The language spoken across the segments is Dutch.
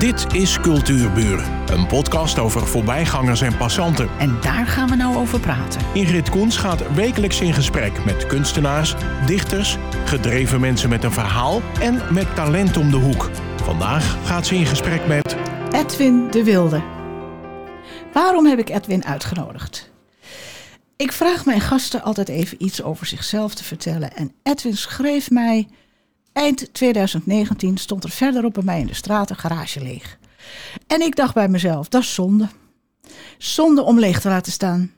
Dit is Cultuurburen, een podcast over voorbijgangers en passanten. En daar gaan we nou over praten. Ingrid Koens gaat wekelijks in gesprek met kunstenaars, dichters, gedreven mensen met een verhaal en met talent om de hoek. Vandaag gaat ze in gesprek met Edwin de Wilde. Waarom heb ik Edwin uitgenodigd? Ik vraag mijn gasten altijd even iets over zichzelf te vertellen. En Edwin schreef mij. Eind 2019 stond er verderop bij mij in de straat een garage leeg. En ik dacht bij mezelf: dat is zonde. Zonde om leeg te laten staan.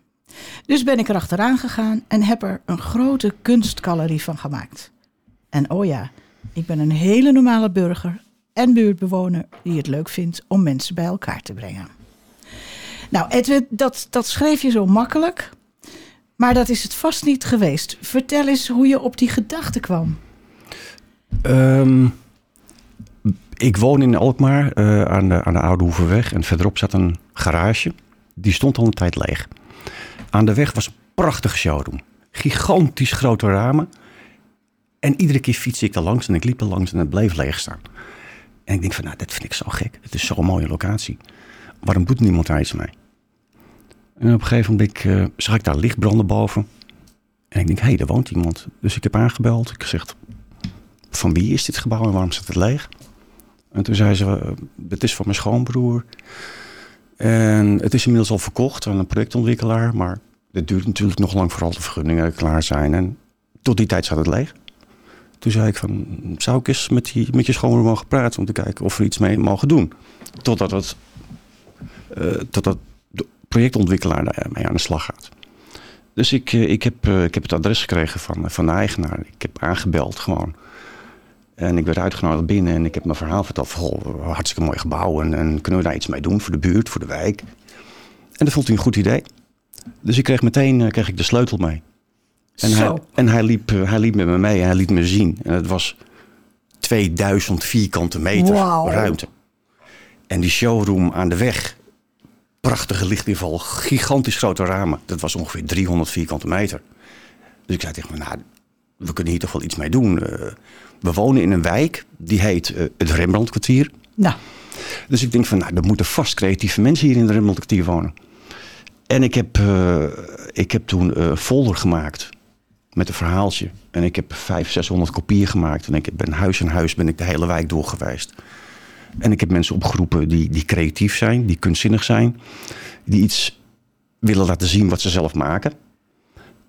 Dus ben ik er achteraan gegaan en heb er een grote kunstgalerie van gemaakt. En oh ja, ik ben een hele normale burger en buurtbewoner die het leuk vindt om mensen bij elkaar te brengen. Nou, Edwin, dat, dat schreef je zo makkelijk, maar dat is het vast niet geweest. Vertel eens hoe je op die gedachte kwam. Ehm, ik woon in Alkmaar eh, aan, de, aan de Oude Hoevenweg. En verderop zat een garage. Die stond al een tijd leeg. Aan de weg was een prachtige showroom. Gigantisch grote ramen. En iedere keer fietste ik er langs en ik liep er langs en het bleef leeg staan. En ik denk van, nou, dit vind ik zo gek. Het is zo'n mooie locatie. Waarom doet niemand daar iets mee? En op een gegeven moment uh, zag ik daar licht branden boven. En ik denk, hé, hey, daar woont iemand. Dus ik heb aangebeld. Ik zeg, van wie is dit gebouw en waarom staat het leeg? En toen zei ze, het is van mijn schoonbroer. En het is inmiddels al verkocht aan een projectontwikkelaar. Maar het duurt natuurlijk nog lang vooral de vergunningen klaar zijn. En tot die tijd staat het leeg. Toen zei ik van, zou ik eens met, die, met je schoonbroer mogen praten... om te kijken of we iets mee mogen doen. Totdat, het, uh, totdat de projectontwikkelaar daarmee aan de slag gaat. Dus ik, ik, heb, ik heb het adres gekregen van, van de eigenaar. Ik heb aangebeld gewoon. En ik werd uitgenodigd binnen en ik heb mijn verhaal verteld. Van, hartstikke mooi gebouw en, en, kunnen we daar iets mee doen voor de buurt, voor de wijk. En dat vond hij een goed idee. Dus ik kreeg meteen uh, kreeg ik de sleutel mee. En, Zo. hij, en hij, liep, uh, hij liep met me mee en hij liet me zien. En het was 2000 vierkante meter Wow. ruimte. En die showroom aan de weg, prachtige lichtinval, gigantisch grote ramen. Dat was ongeveer 300 vierkante meter. Dus ik zei tegen me, nou, we kunnen hier toch wel iets mee doen. We wonen in een wijk, die heet uh, het Rembrandtkwartier. Nou. Dus ik denk van, nou, er moeten vast creatieve mensen hier in het Rembrandtkwartier wonen. En ik heb, uh, ik heb toen een folder gemaakt met een verhaaltje. En ik heb 500, 600 kopieën gemaakt. En ik ben huis in huis ben ik de hele wijk doorgeweest. En ik heb mensen opgeroepen die, die creatief zijn, die kunstzinnig zijn. Die iets willen laten zien wat ze zelf maken.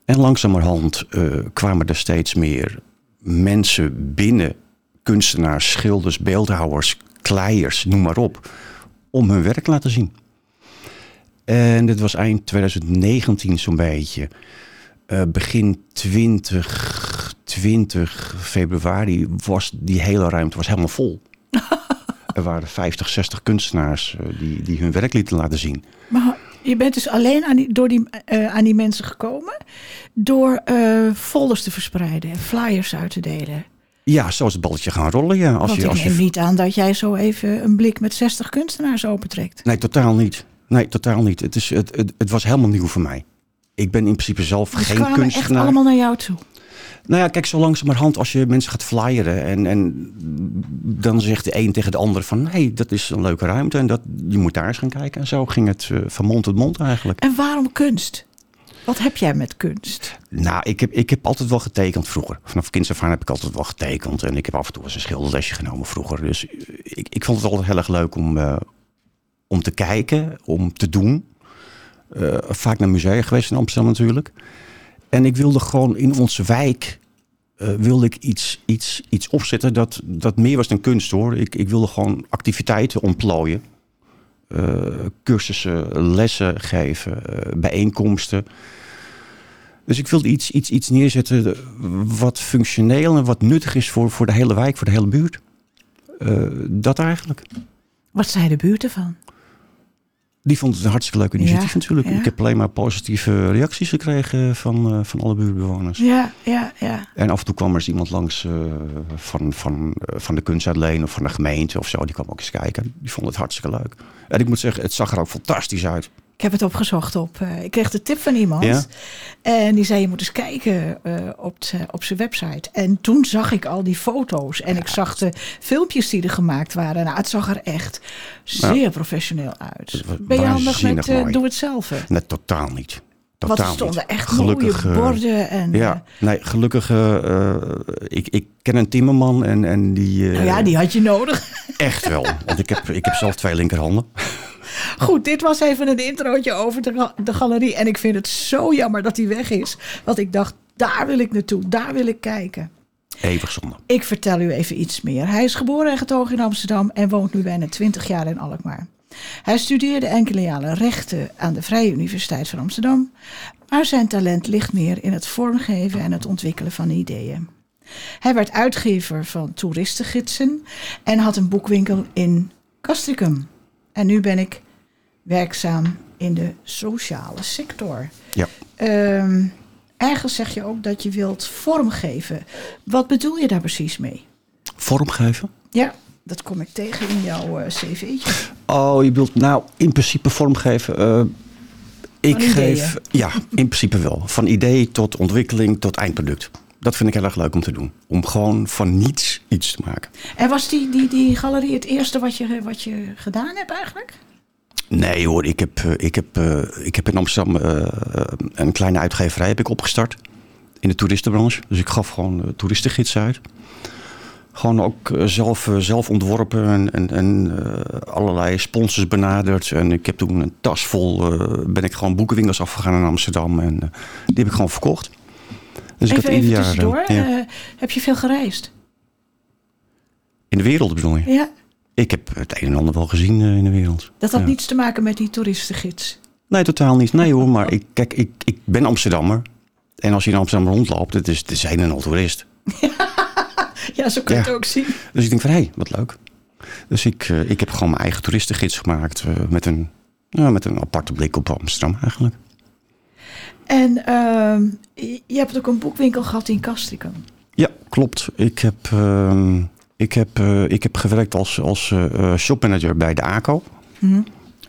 En langzamerhand uh, kwamen er steeds meer mensen binnen, kunstenaars, schilders, beeldhouwers, kleiers, noem maar op, om hun werk te laten zien. En dit was eind 2019 zo'n beetje. Uh, begin 2020 februari was die hele ruimte was helemaal vol. er waren 50, 60 kunstenaars uh, die, die hun werk lieten laten zien. Maar je bent dus alleen aan die, door die, uh, aan die mensen gekomen door uh, folders te verspreiden en flyers uit te delen. Ja, zo is het balletje gaan rollen. Ja. Als Want je, ik als neem je... niet aan dat jij zo even een blik met 60 kunstenaars opentrekt. Nee, totaal niet. Nee, totaal niet. Het, is, het, het, het was helemaal nieuw voor mij. Ik ben in principe zelf Dus geen kwamen kunstenaar. echt allemaal naar jou toe? Nou ja, kijk, zo langzamerhand als je mensen gaat flyeren... en, en dan zegt de een tegen de ander van... hé, hey, dat is een leuke ruimte en dat, je moet daar eens gaan kijken. En zo ging het uh, van mond tot mond eigenlijk. En waarom kunst? Wat heb jij met kunst? Nou, ik heb, ik heb altijd wel getekend vroeger. Vanaf kinds af aan heb ik altijd wel getekend. En ik heb af en toe eens een schilderlesje genomen vroeger. Dus ik, ik vond het altijd heel erg leuk om, uh, om te kijken, om te doen. Uh, vaak naar musea geweest in Amsterdam natuurlijk. En ik wilde gewoon in onze wijk... Uh, wilde ik iets, iets, iets opzetten dat, dat meer was dan kunst hoor. Ik, ik wilde gewoon activiteiten ontplooien. Uh, cursussen, lessen geven, uh, bijeenkomsten. Dus ik wilde iets, iets, iets neerzetten wat functioneel en wat nuttig is voor, voor de hele wijk, voor de hele buurt. Dat eigenlijk. Wat zei de buurt ervan? Die vond het een hartstikke leuk initiatief ja, natuurlijk. Ja. Ik heb alleen maar positieve reacties gekregen van, uh, van alle buurtbewoners. Ja, ja, ja. En af en toe kwam er eens iemand langs uh, van, van, uh, van de kunstuitleen of van de gemeente of zo. Die kwam ook eens kijken. Die vond het hartstikke leuk. En ik moet zeggen, het zag er ook fantastisch uit. Ik heb het opgezocht op. eh, ik kreeg de tip van iemand. Ja? En die zei: Je moet eens kijken eh, op, op zijn website. En toen zag ik al die foto's. En ik zag de filmpjes die er gemaakt waren. Nou, het zag er echt zeer professioneel uit. Ben je handig met mooi. Doe het zelf? Nee, totaal niet. Totaal er stonden echt Gelukkig, mooie borden. En, Ja, nee, gelukkig. ik, ik ken een timmerman en, en die. nou ja, die had je nodig. Echt wel. Want ik heb, ik heb zelf twee linkerhanden. Goed, dit was even een introotje over de, de galerie. En ik vind het zo jammer dat die weg is. Want ik dacht, daar wil ik naartoe. Daar wil ik kijken. Eeuwig zonde. Ik vertel u even iets meer. Hij is geboren en getogen in Amsterdam en woont nu bijna 20 jaar in Alkmaar. Hij studeerde enkele jaren rechten aan de Vrije Universiteit van Amsterdam. Maar zijn talent ligt meer in het vormgeven en het ontwikkelen van ideeën. Hij werd uitgever van toeristengidsen en had een boekwinkel in Castricum. En nu ben ik werkzaam in de sociale sector. Ja. Ehm, ergens zeg je ook dat je wilt vormgeven. Wat bedoel je daar precies mee? Vormgeven? Ja, dat kom ik tegen in jouw eh, cv'tje. Oh, je bedoelt nou in principe vormgeven. eh, ik geef. Ja, in principe wel. Van idee tot ontwikkeling tot eindproduct. Dat vind ik heel erg leuk om te doen. Om gewoon van niets iets te maken. En was die, die, die galerie het eerste wat je, wat je gedaan hebt eigenlijk? Nee hoor, ik heb, eh, ik heb, eh, ik heb in Amsterdam eh, een kleine uitgeverij heb ik opgestart. In de toeristenbranche. Dus ik gaf gewoon toeristengidsen uit. Gewoon ook zelf, zelf ontworpen en, en, en allerlei sponsors benaderd. En ik heb toen een tas vol, ben ik gewoon boekenwinkels afgegaan in Amsterdam. En die heb ik gewoon verkocht. Dus ik had even jaar... tussendoor. eh, ja. eh, heb je veel gereisd? in de wereld bedoel je? Ja. Ik heb het een en ander wel gezien eh, in de wereld. Dat had Ja. niets te maken met die toeristengids. Nee, totaal niet. Nee hoor, maar ik, kijk, ik, ik ben Amsterdammer. En als je in Amsterdam rondloopt, het is, het een en al toerist. Ja, zo kun je Ja. het ook zien. Dus ik denk van, hé, wat leuk. Dus ik, ik heb gewoon mijn eigen toeristengids gemaakt. met, een, met een aparte blik op Amsterdam eigenlijk. En ehm, je hebt ook een boekwinkel gehad in Castricum. Ja, klopt. Ik heb, ehm, ik heb, eh, ik heb gewerkt als, als eh, eh, shopmanager bij de ACO. Hm.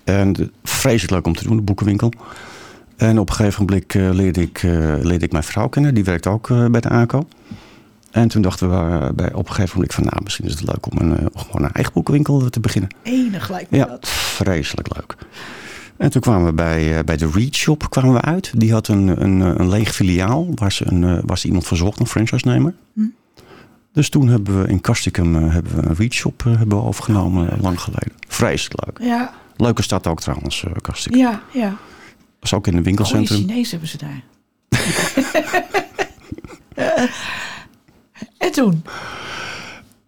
En de- vreselijk leuk om te doen, de boekenwinkel. En op een gegeven moment leerde, ik, leerde ik mijn vrouw kennen. Die werkt ook bij de ACO. En toen dachten we bij, op een gegeven moment van... nou, misschien is het leuk om een, gewoon een eigen boekenwinkel te beginnen. Enig lijkt me Ja, dat. vreselijk leuk. En toen kwamen we bij, eh, bij de Read Shop kwamen we uit. Die had een, een, eh, een leeg filiaal waar ze, een, eh, waar ze iemand verzocht, een franchise-nemer. Hm. Dus toen hebben we in Castricum eh, hebben we een Read Shop hebben we overgenomen, eh, lang geleden. Vreselijk leuk. Ja, Leuke stad ook trouwens, Castricum. ja, ja. Was ook in Goeie winkelcentrum. Chinees hebben ze daar. en toen?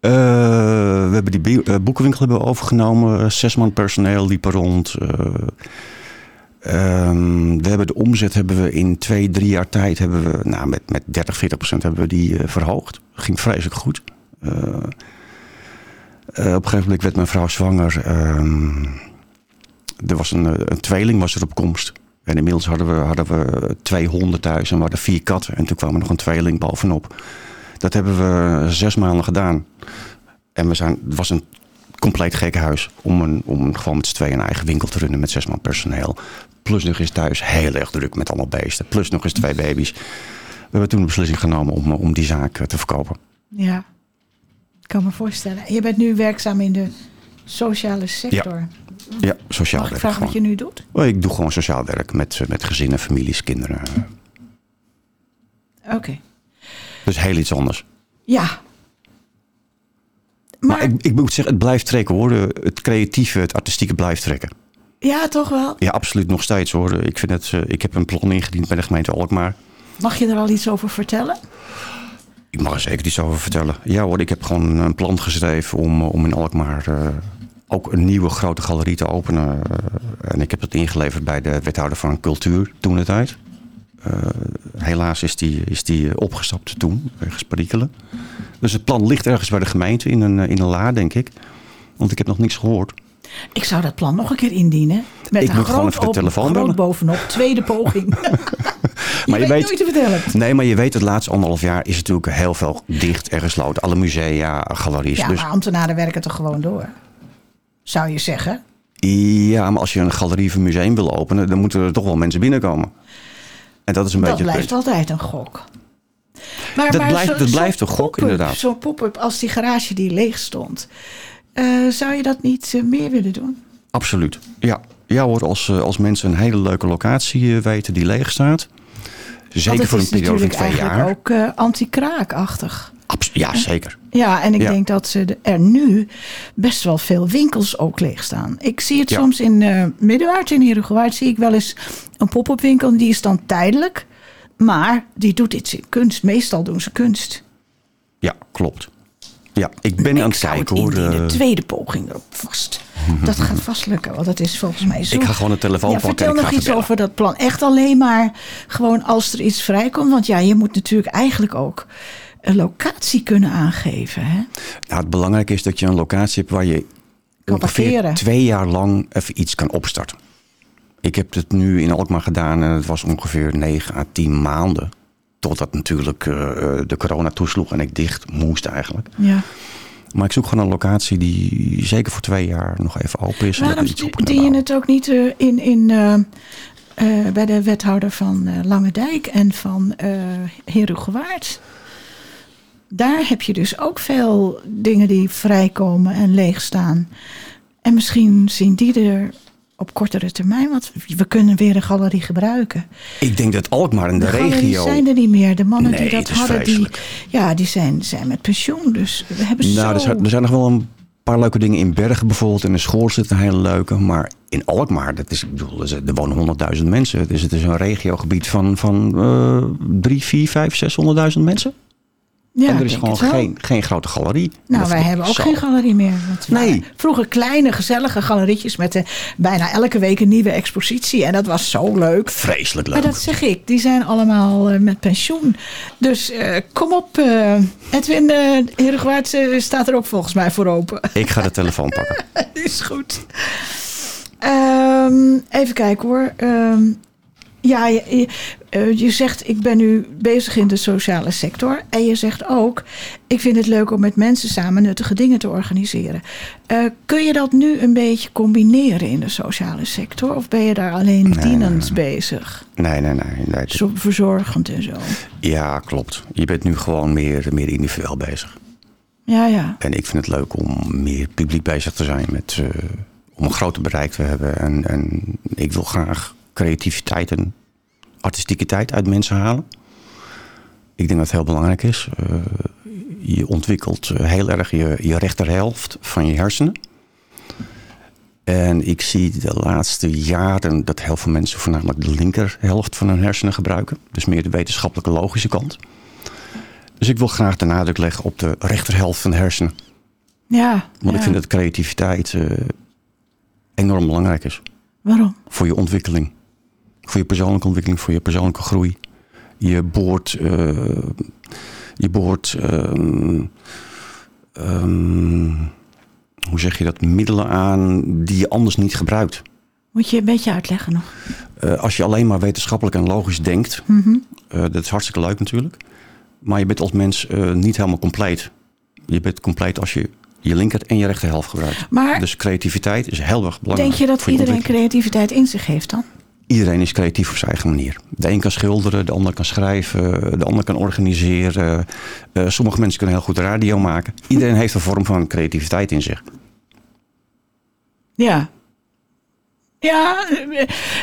Eh, we hebben die eh, boekenwinkel hebben overgenomen. Eh, Zes man personeel liep er rond. Eh, ehm, we hebben de omzet hebben we in twee, drie jaar tijd hebben we, nou, met, met 30, 40 procent hebben we die eh, verhoogd. Ging vreselijk goed. Eh, eh, op een gegeven moment werd mijn vrouw zwanger. Ehm, er was een, eh, een tweeling was er op komst. En inmiddels hadden we, hadden we twee honden thuis en we vier katten. En toen kwam er nog een tweeling bovenop. Dat hebben we zes maanden gedaan. En we zijn, het was een compleet gek huis om, een, om gewoon met z'n tweeën een eigen winkel te runnen met zes man personeel. Plus nog eens thuis heel erg druk met allemaal beesten. Plus nog eens twee baby's. We hebben toen de beslissing genomen om, om die zaak eh, te verkopen. Ja, ik kan me voorstellen. En je bent nu werkzaam in de sociale sector. Ja, sociaal Mag ik werk wat je nu doet? Oh, Ik doe gewoon sociaal werk met, eh, met gezinnen, families, kinderen. Oké. Dus heel iets anders. Ja. Maar, Maar, ik, ik moet zeggen, het blijft trekken hoor. Het creatieve, het artistieke blijft trekken. ja, toch wel. Ja, absoluut nog steeds hoor. Ik, vind het, eh, ik heb een plan ingediend bij de gemeente Alkmaar. Mag je er al iets over vertellen? Ik mag er zeker iets over vertellen. Ja hoor, ik heb gewoon een plan geschreven om, om in Alkmaar eh, ook een nieuwe grote galerie te openen. Eh, en ik heb dat ingeleverd bij de wethouder van cultuur toen de tijd. Eh, helaas is die, is die eh, opgestapt toen, wegens perikelen. Dus het plan ligt ergens bij de gemeente in een, eh, in een la, denk ik. Want ik heb nog niks gehoord. Ik zou dat plan nog een keer indienen. Met Ik een moet groot, gewoon even de telefoon groot bovenop. Tweede poging. je, Maar je weet, nooit te vertellen. Nee, maar je weet, het laatste anderhalf jaar is natuurlijk heel veel dicht en gesloten. Alle musea, galeries. Ja, dus maar ambtenaren werken toch gewoon door? Zou je zeggen? Ja, maar als je een galerie of een museum wil openen, dan moeten er toch wel mensen binnenkomen. En dat is een Dat beetje het blijft punt. altijd een gok. Maar, Dat maar blijft- zo- dat blijft een gok, inderdaad. Zo'n pop-up als die garage die leeg stond. Eh, zou je dat niet eh, meer willen doen? Absoluut. Ja, ja hoor, als, eh, als mensen een hele leuke locatie weten die leeg staat. Zeker voor een is periode van natuurlijk twee jaar. ook eh, anti-kraakachtig. Ja, zeker. Ja, en ik Ja. denk dat ze de- er nu best wel veel winkels ook leeg staan. Ik zie het Ja. soms in eh Middenwaard, in Herugewaard, zie ik wel eens een pop-up winkel. en Die is dan tijdelijk, maar die doet iets in kunst. Meestal doen ze kunst. Ja, klopt. Ja, ik ben aan ik het kijken hoor. indienen. eh, tweede poging erop vast. Dat gaat vast lukken, want dat is volgens mij zo. Ik ga gewoon de telefoon ja, pakken Vertel ik nog iets bellen. over dat plan. Echt alleen maar gewoon als er iets vrijkomt. Want ja, je moet natuurlijk eigenlijk ook een locatie kunnen aangeven. Hè? Nou, het belangrijke is dat je een locatie hebt waar je Kan ongeveer parkeren. twee jaar lang even iets kan opstarten. Ik heb het nu in Alkmaar gedaan en het was ongeveer 9 à 10 maanden. Totdat natuurlijk eh, eh, de corona toesloeg en ik dicht moest eigenlijk. Ja. Maar ik zoek gewoon een locatie die zeker voor twee jaar nog even open is. Waarom dien je het ook niet eh, in, in, bij de wethouder van Lange Dijk en van eh Herugewaard? Daar heb je dus ook veel dingen die vrijkomen en leeg staan. En misschien zien die er op kortere termijn, want we kunnen weer een galerie gebruiken. Ik denk dat Alkmaar in de, De galeries regio... zijn er niet meer. De mannen Nee, die dat hadden, die, ja, die zijn, zijn met pensioen. Dus we hebben Nou, er zo... zijn, er zijn nog wel een paar leuke dingen in Bergen bijvoorbeeld. In de school zit een hele leuke. Maar in Alkmaar, dat is, ik bedoel, er wonen 100.000 mensen. Dus het is een regiogebied van, van eh 3, 4, 5, 600.000 mensen. Ja, en er is gewoon geen, geen grote galerie. Nou, Dat wij hebben ook zo. geen galerie meer. Nee. Vroeger kleine, gezellige galerietjes met eh, bijna elke week een nieuwe expositie. En dat was zo leuk. Vreselijk Maar leuk. dat zeg ik, die zijn allemaal eh, met pensioen. Dus eh, kom op, eh, Edwin uh, staat er ook volgens mij voor open. Ik ga de telefoon pakken. is goed. Ehm, even kijken hoor. Ehm, ja, je, je, eh, je zegt ik ben nu bezig in de sociale sector. En je zegt ook, ik vind het leuk om met mensen samen nuttige dingen te organiseren. Eh, kun je dat nu een beetje combineren in de sociale sector? Of ben je daar alleen dienend bezig? Nee, nee, nee. nee. Zo verzorgend en zo. Ja, klopt. Je bent nu gewoon meer, meer individueel bezig. Ja, ja. En ik vind het leuk om meer publiek bezig te zijn. Met, eh, om een groter bereik te hebben. En, en ik wil graag creativiteit en artistiekiteit uit mensen halen. Ik denk dat het heel belangrijk is. Eh, je ontwikkelt heel erg je, je rechterhelft van je hersenen. En ik zie de laatste jaren dat heel veel mensen voornamelijk de linkerhelft van hun hersenen gebruiken. Dus meer de wetenschappelijke logische kant. Dus ik wil graag de nadruk leggen op de rechterhelft van de hersenen. Ja. Want ja. ik vind dat creativiteit eh, enorm belangrijk is. Waarom? Voor je ontwikkeling. Voor je persoonlijke ontwikkeling, voor je persoonlijke groei. Je boort, eh, je boort ehm, ehm, hoe zeg je dat, middelen aan die je anders niet gebruikt. Moet je een beetje uitleggen nog. Eh, als je alleen maar wetenschappelijk en logisch denkt, Mhm. eh, dat is hartstikke leuk natuurlijk. Maar je bent als mens niet helemaal compleet. Je bent compleet als je je linker en je rechterhelft gebruikt. Maar Dus creativiteit is heel erg belangrijk. denk je dat je iedereen creativiteit in zich heeft dan? Iedereen is creatief op zijn eigen manier. De een kan schilderen, de ander kan schrijven, de ander kan organiseren. Eh, sommige mensen kunnen heel goed radio maken. Iedereen heeft een vorm van creativiteit in zich. Ja. Ja,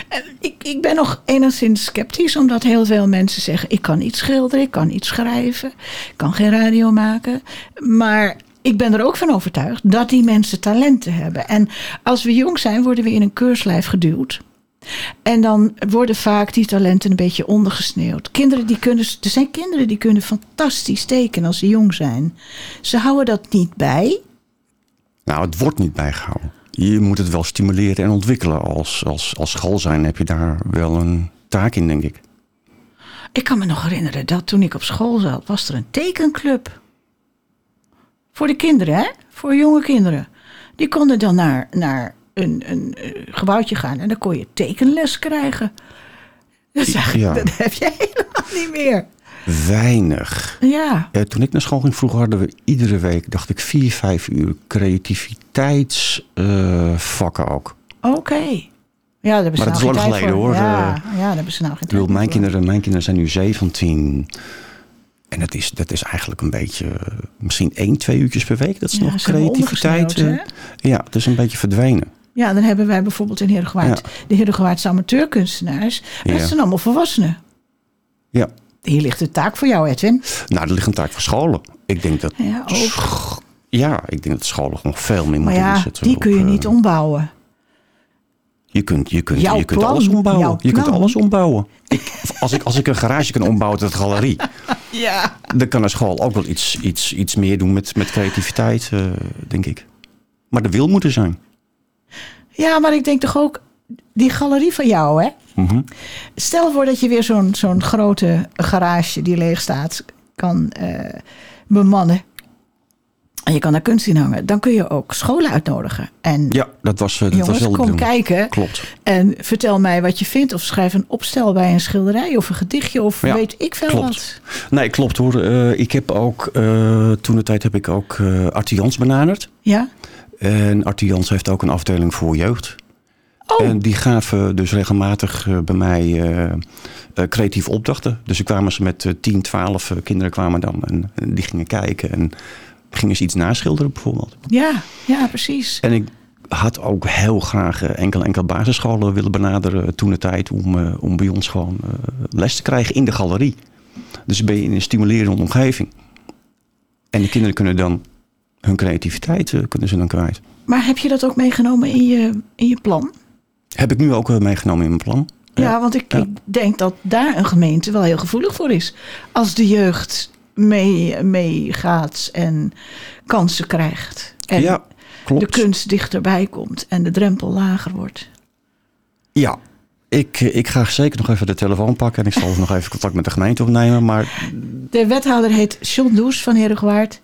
eh, ik, ik ben nog enigszins sceptisch, omdat heel veel mensen zeggen: ik kan niet schilderen, ik kan niet schrijven, ik kan geen radio maken. Maar ik ben er ook van overtuigd dat die mensen talenten hebben. En als we jong zijn, worden we in een keurslijf geduwd. En dan worden vaak die talenten een beetje ondergesneeuwd. Kinderen die kunnen, er zijn kinderen die kunnen fantastisch tekenen als ze jong zijn. Ze houden dat niet bij. Nou, het wordt niet bijgehouden. Je moet het wel stimuleren en ontwikkelen. Als, als, als school zijn heb je daar wel een taak in, denk ik. Ik kan me nog herinneren dat toen ik op school zat, was er een tekenclub. Voor de kinderen, hè? Voor jonge kinderen. Die konden dan naar, naar een, een eh, gebouwtje gaan en dan kon je tekenles krijgen. Dat, dat heb je helemaal niet meer. Weinig. Ja, Eh, toen ik naar school ging vroeger hadden we iedere week, dacht ik, vier, vijf uur creativiteitsvakken ook. Oké. Ja, ze Maar dat nou is lang geleden, voor. hoor. Ja, Eh, ja, daar hebben ze nou geen tijd mijn kinderen, mijn kinderen zijn nu 17. En dat is, dat is eigenlijk een beetje, eh, misschien één, twee uurtjes per week. Dat is Ja, nog creativiteit. eh, ja, het is een beetje verdwenen. Ja, dan hebben wij bijvoorbeeld in Heerdegewaard de Heerdegewaardse amateurkunstenaars. Dat Ja. zijn allemaal volwassenen. Ja, Hier ligt de taak voor jou, Edwin. nou, er ligt een taak voor scholen. Ik denk dat, Ja, ook. ja, ik denk dat scholen nog veel meer moeten ja, inzetten. die kun je eh, niet ombouwen. Je kunt, je kunt, Jouw je kunt plan, alles ombouwen. Je kunt alles ombouwen. Ik, als, ik, als ik een garage kan ombouwen tot een galerie, Ja. dan kan een school ook wel iets, iets, iets meer doen met, met creativiteit, eh, denk ik. Maar er wil moeten zijn. Ja, maar ik denk toch ook, die galerie van jou, hè? Mhm. Stel voor dat je weer zo'n zo'n grote garage die leeg staat kan eh, bemannen. En je kan daar kunst in hangen. Dan kun je ook scholen uitnodigen. En Ja, dat was, eh, dat was jongens, heel de kom kijken. Klopt. En vertel mij wat je vindt. Of schrijf een opstel bij een schilderij of een gedichtje. Of Ja, weet ik veel klopt. wat. Nee, klopt hoor. Eh, ik heb ook, toen de tijd heb ik ook eh Artie Jans benaderd. Ja? En Artie Jans heeft ook een afdeling voor jeugd. Oh, En die gaven dus regelmatig eh, bij mij eh, creatieve opdrachten. Dus ik kwamen ze met eh, 10, 12 eh, kinderen kwamen dan. En, en die gingen kijken en gingen ze iets naschilderen bijvoorbeeld. ja, ja, precies. En ik had ook heel graag enkel enkel basisscholen willen benaderen toen de tijd. Om, om bij ons gewoon eh, les te krijgen in de galerie. Dus ben je in een stimulerende omgeving. En de kinderen kunnen dan hun creativiteit eh, kunnen ze dan kwijt. Maar heb je dat ook meegenomen in je, in je plan? Heb ik nu ook eh, meegenomen in mijn plan. Ja, want ik, Ja. ik denk dat daar een gemeente wel heel gevoelig voor is. Als de jeugd mee, meegaat en kansen krijgt. En ja, klopt. de kunst dichterbij komt en de drempel lager wordt. Ja, ik, eh, ik ga zeker nog even de telefoon pakken. En ik zal nog even contact met de gemeente opnemen. Maar De wethouder heet John Does van Herengewaard.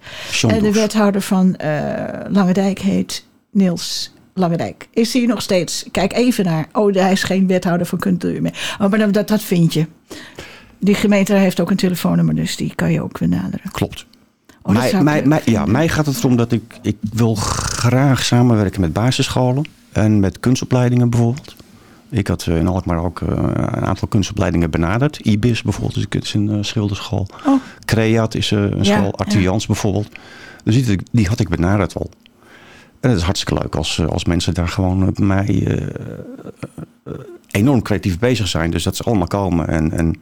En de wethouder van eh Langendijk heet Niels Langendijk. Is hij nog steeds? Kijk even naar. Oh, hij is geen wethouder van cultuur meer. Oh, maar dat, dat vind je. Die gemeente heeft ook een telefoonnummer, dus die kan je ook benaderen. Klopt. Oh, mij, ja, mij gaat het erom dat ik, ik wil graag samenwerken met basisscholen. En met kunstopleidingen bijvoorbeeld. Ik had eh, in Alkmaar ook eh, een aantal kunstopleidingen benaderd. IBIS bijvoorbeeld is een eh, schilderschool. Oh, Creat is een Ja, school. Ja. Jans bijvoorbeeld. Dus die, die had ik benaderd al. En het is hartstikke leuk als, als mensen daar gewoon bij mij enorm creatief bezig zijn. Dus dat ze allemaal komen en, en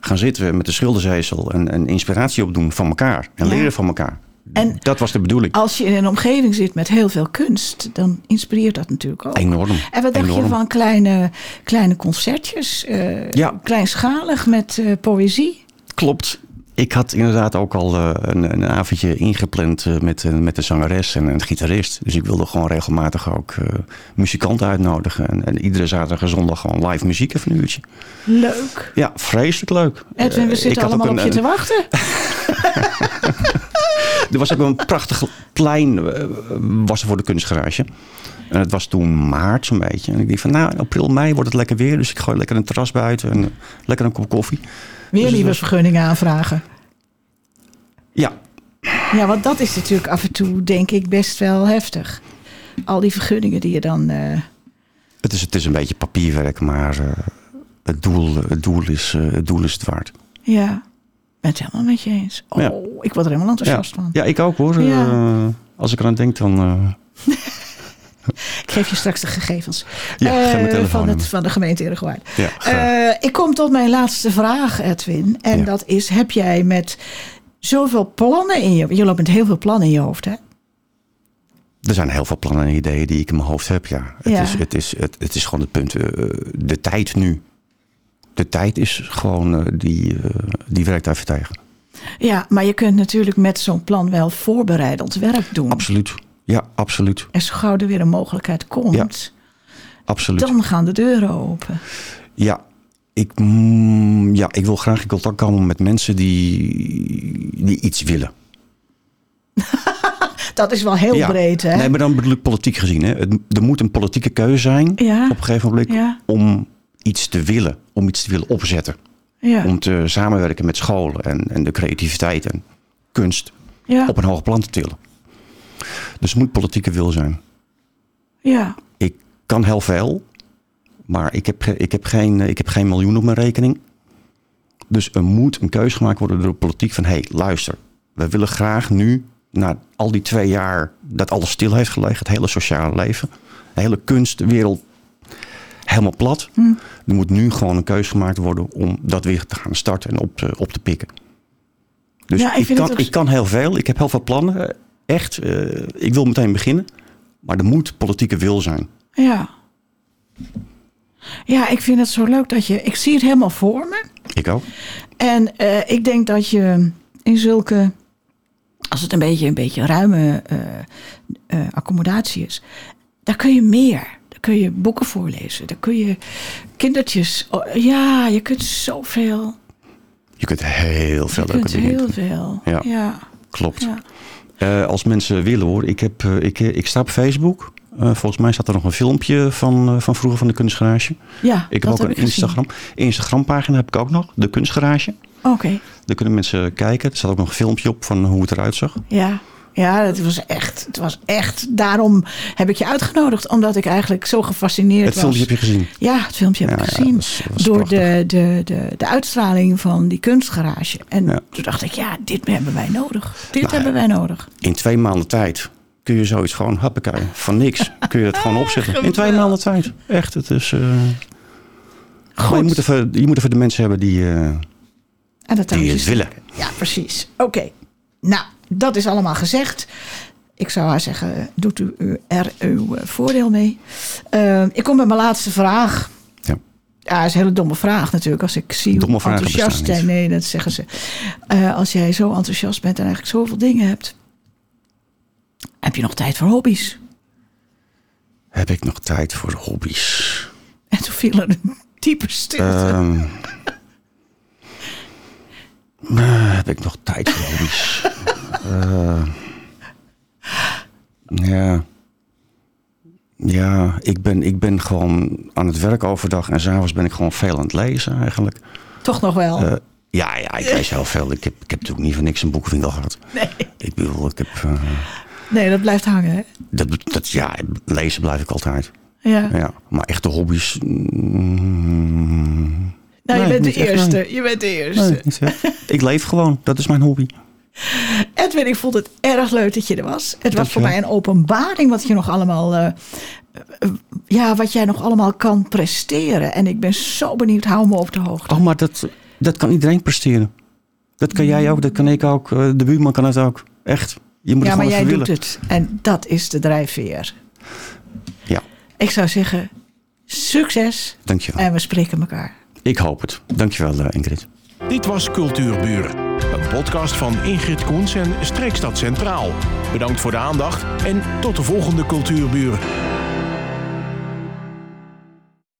gaan zitten met de schilderzezel en, en inspiratie opdoen van elkaar. En Ja. leren van elkaar. En- dat was de bedoeling. als je in een omgeving zit met heel veel kunst, dan inspireert dat natuurlijk ook. Enorm. En wat dacht enorm. je van kleine, kleine concertjes? eh, Ja. Kleinschalig met eh, poëzie? Klopt. Ik had inderdaad ook al eh, een, een avondje ingepland met, met de zangeres en een gitarist. Dus ik wilde gewoon regelmatig ook muzikanten uitnodigen. En, en iedere zaterdag en zondag gewoon live muziek even een uurtje. Leuk. Ja, vreselijk leuk. Edwin, we zitten allemaal op je te wachten. Er was ook een prachtig plein eh, was er voor de kunstgarage. En het was toen maart zo'n beetje. En ik dacht van nou, in april, mei wordt het lekker weer. Dus ik gooi lekker een terras buiten en eh, lekker een kop koffie. Weer Dus was- vergunningen aanvragen. Ja, Ja, want dat is natuurlijk af en toe, denk ik, best wel heftig. Al die vergunningen die je dan. eh, het is, het is een beetje papierwerk, maar het, doel, het, doel is, het doel is het waard. ja, ben het helemaal met je eens. Oh, Ja. ik word er helemaal enthousiast van. Ja, ik ook hoor. Ja. Eh, als ik eraan denk, dan. eh, Ik geef je straks de gegevens eh, van, het, van de gemeente. Eh, ik kom tot mijn laatste vraag, Edwin. En dat is: heb jij met zoveel plannen in je. Je loopt met heel veel plannen in je hoofd, hè? Er zijn heel veel plannen en ideeën die ik in mijn hoofd heb. Ja. Het. Is, het, is, het, het is gewoon het punt. de tijd nu. De tijd is gewoon. eh, die, eh, die werkt daar even tegen. Ja, maar je kunt natuurlijk met zo'n plan wel voorbereidend werk doen. Absoluut. Ja, absoluut. En zo gauw er weer een mogelijkheid komt, Absoluut. dan gaan de deuren open. Ja. Ik, mm, ja, ik wil graag in contact komen met mensen die, die iets willen. Dat is wel heel ja. breed, hè? Nee, maar dan bedoel ik politiek gezien. Hè. Het, er moet een politieke keuze zijn Ja. op een gegeven moment om iets te willen. Om iets te willen opzetten. ja. Om te samenwerken met scholen en, en de creativiteit en kunst ja. op een hoger plan te tillen. Dus er moet politieke wil zijn. ja. Ik kan heel veel. Maar ik heb, ik heb, geen, ik heb geen miljoen op mijn rekening. Dus er moet een keuze gemaakt worden door de politiek van... hé, hey, luister, we willen graag nu, na al die twee jaar... dat alles stil heeft gelegen, het hele sociale leven... de hele kunstwereld helemaal plat. Er moet nu gewoon een keuze gemaakt worden om dat weer te gaan starten en op, te- op te pikken. Dus Ja, ik ik, kan, het ook- ik kan heel veel. Ik heb heel veel plannen. eh, Echt. eh, ik wil meteen beginnen. Maar er moet politieke wil zijn. Ja. Ja, ik vind het zo leuk dat je... Ik zie het helemaal voor me. Ik ook. En eh, ik denk dat je in zulke... Als het een beetje een beetje ruime eh, eh, accommodatie is... daar kun je meer. Daar kun je boeken voorlezen. Daar kun je kindertjes... oh, ja, je kunt zoveel. Je kunt heel veel Je leuke kunt dingen heel doen. veel. Ja. ja. Klopt. ja. Eh, als mensen willen hoor. Ik, heb, eh, ik, eh, ik sta op Facebook. Volgens mij staat er nog een filmpje van, van vroeger van de kunstgarage. Ja, Ik heb ook een gezien. Instagram. Instagram-pagina heb ik ook nog. De kunstgarage. Oké, Daar kunnen mensen kijken. Er staat ook nog een filmpje op van hoe het eruit zag. ja. Ja, het was echt. Het was echt. Daarom heb ik je uitgenodigd, omdat ik eigenlijk zo gefascineerd Het was. filmpje heb je gezien. Ja, het filmpje heb Ja, ik gezien. door prachtig. de, de, de, de uitstraling van die kunstgarage. En Ja. toen dacht ik, ja, dit hebben wij nodig. Dit Nou, hebben wij nodig. In twee maanden tijd kun je zoiets gewoon, hoppakee, van niks kun je het gewoon opzetten. In twee maanden tijd. Echt, het is... eh, maar Goed. je, moet even, je moet even de mensen hebben die... eh, En dat die het willen. Ja, precies. Oké. Nou, dat is allemaal gezegd. Ik zou haar zeggen, doet u er uw eh, voordeel mee. Eh, ik kom bij mijn laatste vraag. ja. Ja, dat is een hele domme vraag natuurlijk. Als ik zie Domme hoe enthousiast. Nee, dat zeggen ze. Eh, als jij zo enthousiast bent en eigenlijk zoveel dingen hebt... heb je nog tijd voor hobby's? Heb ik nog tijd voor hobby's? En toen viel er een diepe stilte. Ehm, eh, heb ik nog tijd voor hobby's? Eh, ja. Ja, ik ben, ik ben gewoon aan het werk overdag en s'avonds ben ik gewoon veel aan het lezen eigenlijk. Toch nog wel. Eh, ja, ja, ik lees heel veel. Ik heb, ik heb natuurlijk niet voor niks een boekenwinkel gehad. nee. Ik bedoel, ik heb... eh, nee, dat blijft hangen. Hè? dat, dat, ja, lezen blijf ik altijd. Ja. Ja, maar echte hobby's... mm, Nou, je bent de echt, eerste. nee. Je bent de eerste. Nee, ik leef gewoon. Dat is mijn hobby. Edwin, ik vond het erg leuk dat je er was. Het was voor mij een openbaring wat je nog allemaal, eh, eh, ja, wat jij nog allemaal kan presteren. En ik ben zo benieuwd, hou me op de hoogte. Oh, maar dat, dat kan iedereen presteren. Dat kan jij ook, dat kan ik ook. eh, De buurman kan het ook. Echt. Je moet ja, maar jij doet het. En dat is de drijfveer. Ja, Ik zou zeggen, succes. dankjewel. En we spreken elkaar. Ik hoop het. Dankjewel, eh, Ingrid. Dit was Cultuurburen, een podcast van Ingrid Koens en Streekstad Centraal. Bedankt voor de aandacht en tot de volgende Cultuurburen.